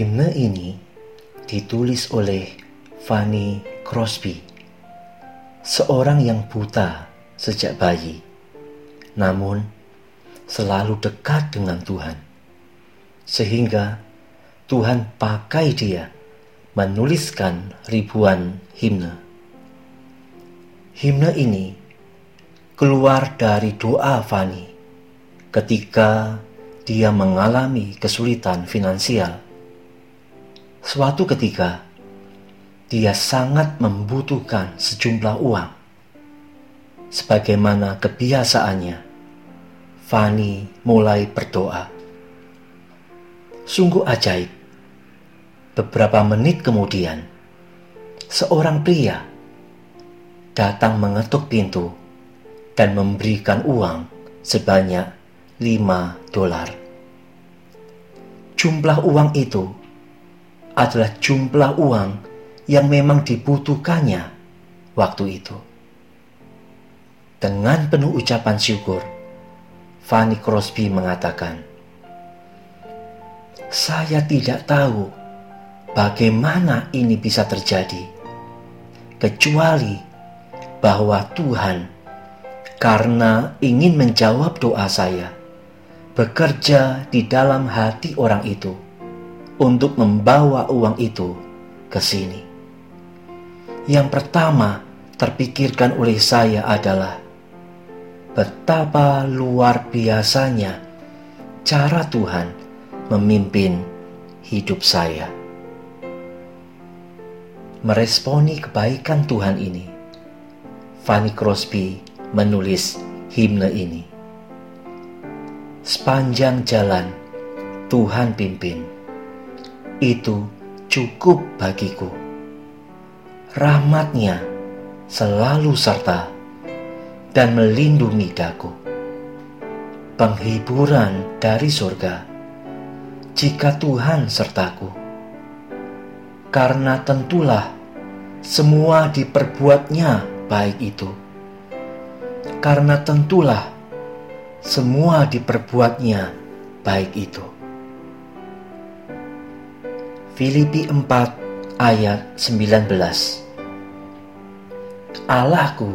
Himne ini ditulis oleh Fanny Crosby, seorang yang buta sejak bayi, namun selalu dekat dengan Tuhan, sehingga Tuhan pakai dia menuliskan ribuan himne. Himne ini keluar dari doa Fanny ketika dia mengalami kesulitan finansial. Suatu ketika, dia sangat membutuhkan sejumlah uang. Sebagaimana kebiasaannya, Fani mulai berdoa. Sungguh ajaib. Beberapa menit kemudian, seorang pria datang mengetuk pintu dan memberikan uang sebanyak 5 dolar. Jumlah uang itu adalah jumlah uang yang memang dibutuhkannya waktu itu. Dengan penuh ucapan syukur, Fanny Crosby mengatakan, "Saya tidak tahu bagaimana ini bisa terjadi, kecuali bahwa Tuhan, karena ingin menjawab doa saya, bekerja di dalam hati orang itu." Untuk membawa uang itu ke sini. Yang pertama terpikirkan oleh saya adalah betapa luar biasanya cara Tuhan memimpin hidup saya. Meresponi kebaikan Tuhan ini, Fanny Crosby menulis himne ini. Sepanjang jalan Tuhan pimpin itu cukup bagiku. Rahmatnya selalu serta dan melindungi daku. Penghiburan dari surga jika Tuhan sertaku. Karena tentulah semua diperbuatnya baik itu. Karena tentulah semua diperbuatnya baik itu. Filipi 4 ayat 19 Allahku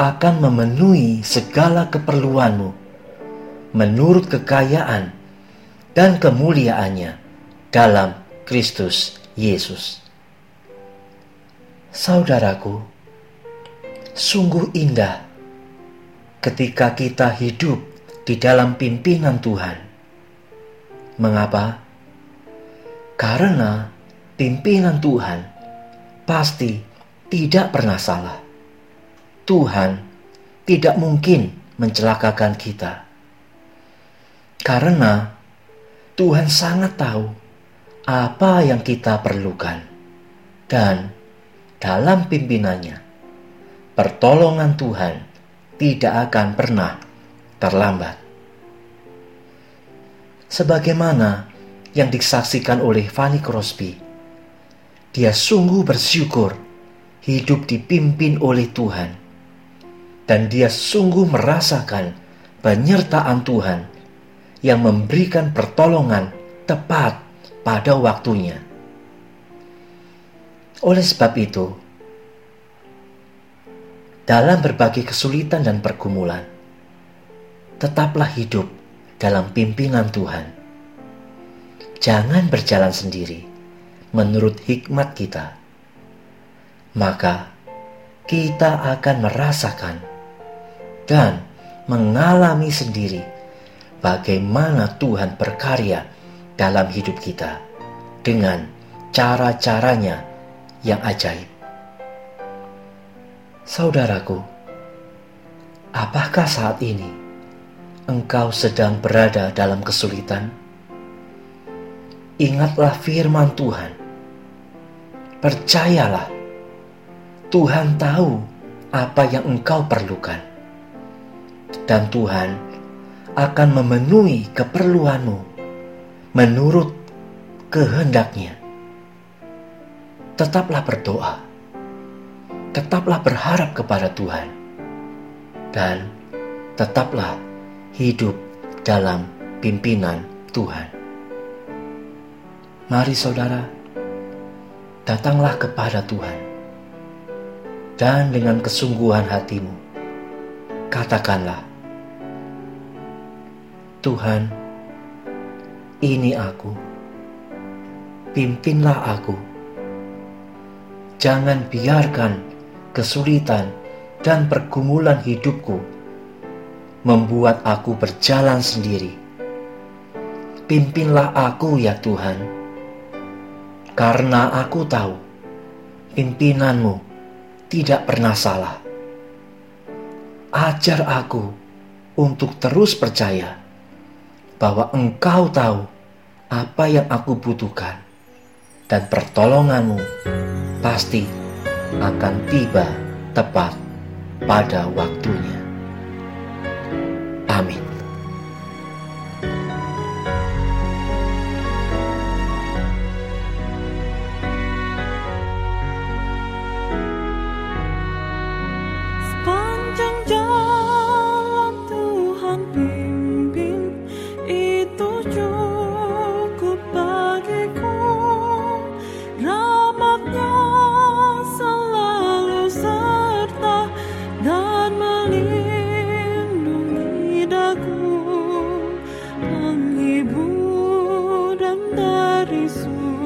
akan memenuhi segala keperluanmu menurut kekayaan dan kemuliaannya dalam Kristus Yesus. Saudaraku, sungguh indah ketika kita hidup di dalam pimpinan Tuhan. Mengapa? Karena pimpinan Tuhan pasti tidak pernah salah. Tuhan tidak mungkin mencelakakan kita. Karena Tuhan sangat tahu apa yang kita perlukan. Dan dalam pimpinannya, pertolongan Tuhan tidak akan pernah terlambat. Sebagaimana yang disaksikan oleh Fanny Crosby, dia sungguh bersyukur hidup dipimpin oleh Tuhan. Dan dia sungguh merasakan penyertaan Tuhan yang memberikan pertolongan tepat pada waktunya. Oleh sebab itu, dalam berbagai kesulitan dan pergumulan, tetaplah hidup dalam pimpinan Tuhan. Jangan berjalan sendiri menurut hikmat kita, maka kita akan merasakan dan mengalami sendiri bagaimana Tuhan berkarya dalam hidup kita dengan cara-caranya yang ajaib. Saudaraku, apakah saat ini engkau sedang berada dalam kesulitan? Ingatlah firman Tuhan. Percayalah, Tuhan tahu apa yang engkau perlukan, dan Tuhan akan memenuhi keperluanmu menurut kehendaknya. Tetaplah berdoa, tetaplah berharap kepada Tuhan, dan tetaplah hidup dalam pimpinan Tuhan. Mari saudara, datanglah kepada Tuhan. Dan dengan kesungguhan hatimu, katakanlah, Tuhan, ini aku. Pimpinlah aku. Jangan biarkan kesulitan dan pergumulan hidupku membuat aku berjalan sendiri. Pimpinlah aku ya Tuhan karena aku tahu pimpinanmu tidak pernah salah. Ajar aku untuk terus percaya bahwa engkau tahu apa yang aku butuhkan dan pertolonganmu pasti akan tiba tepat pada waktunya. Amin. Espírito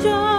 좀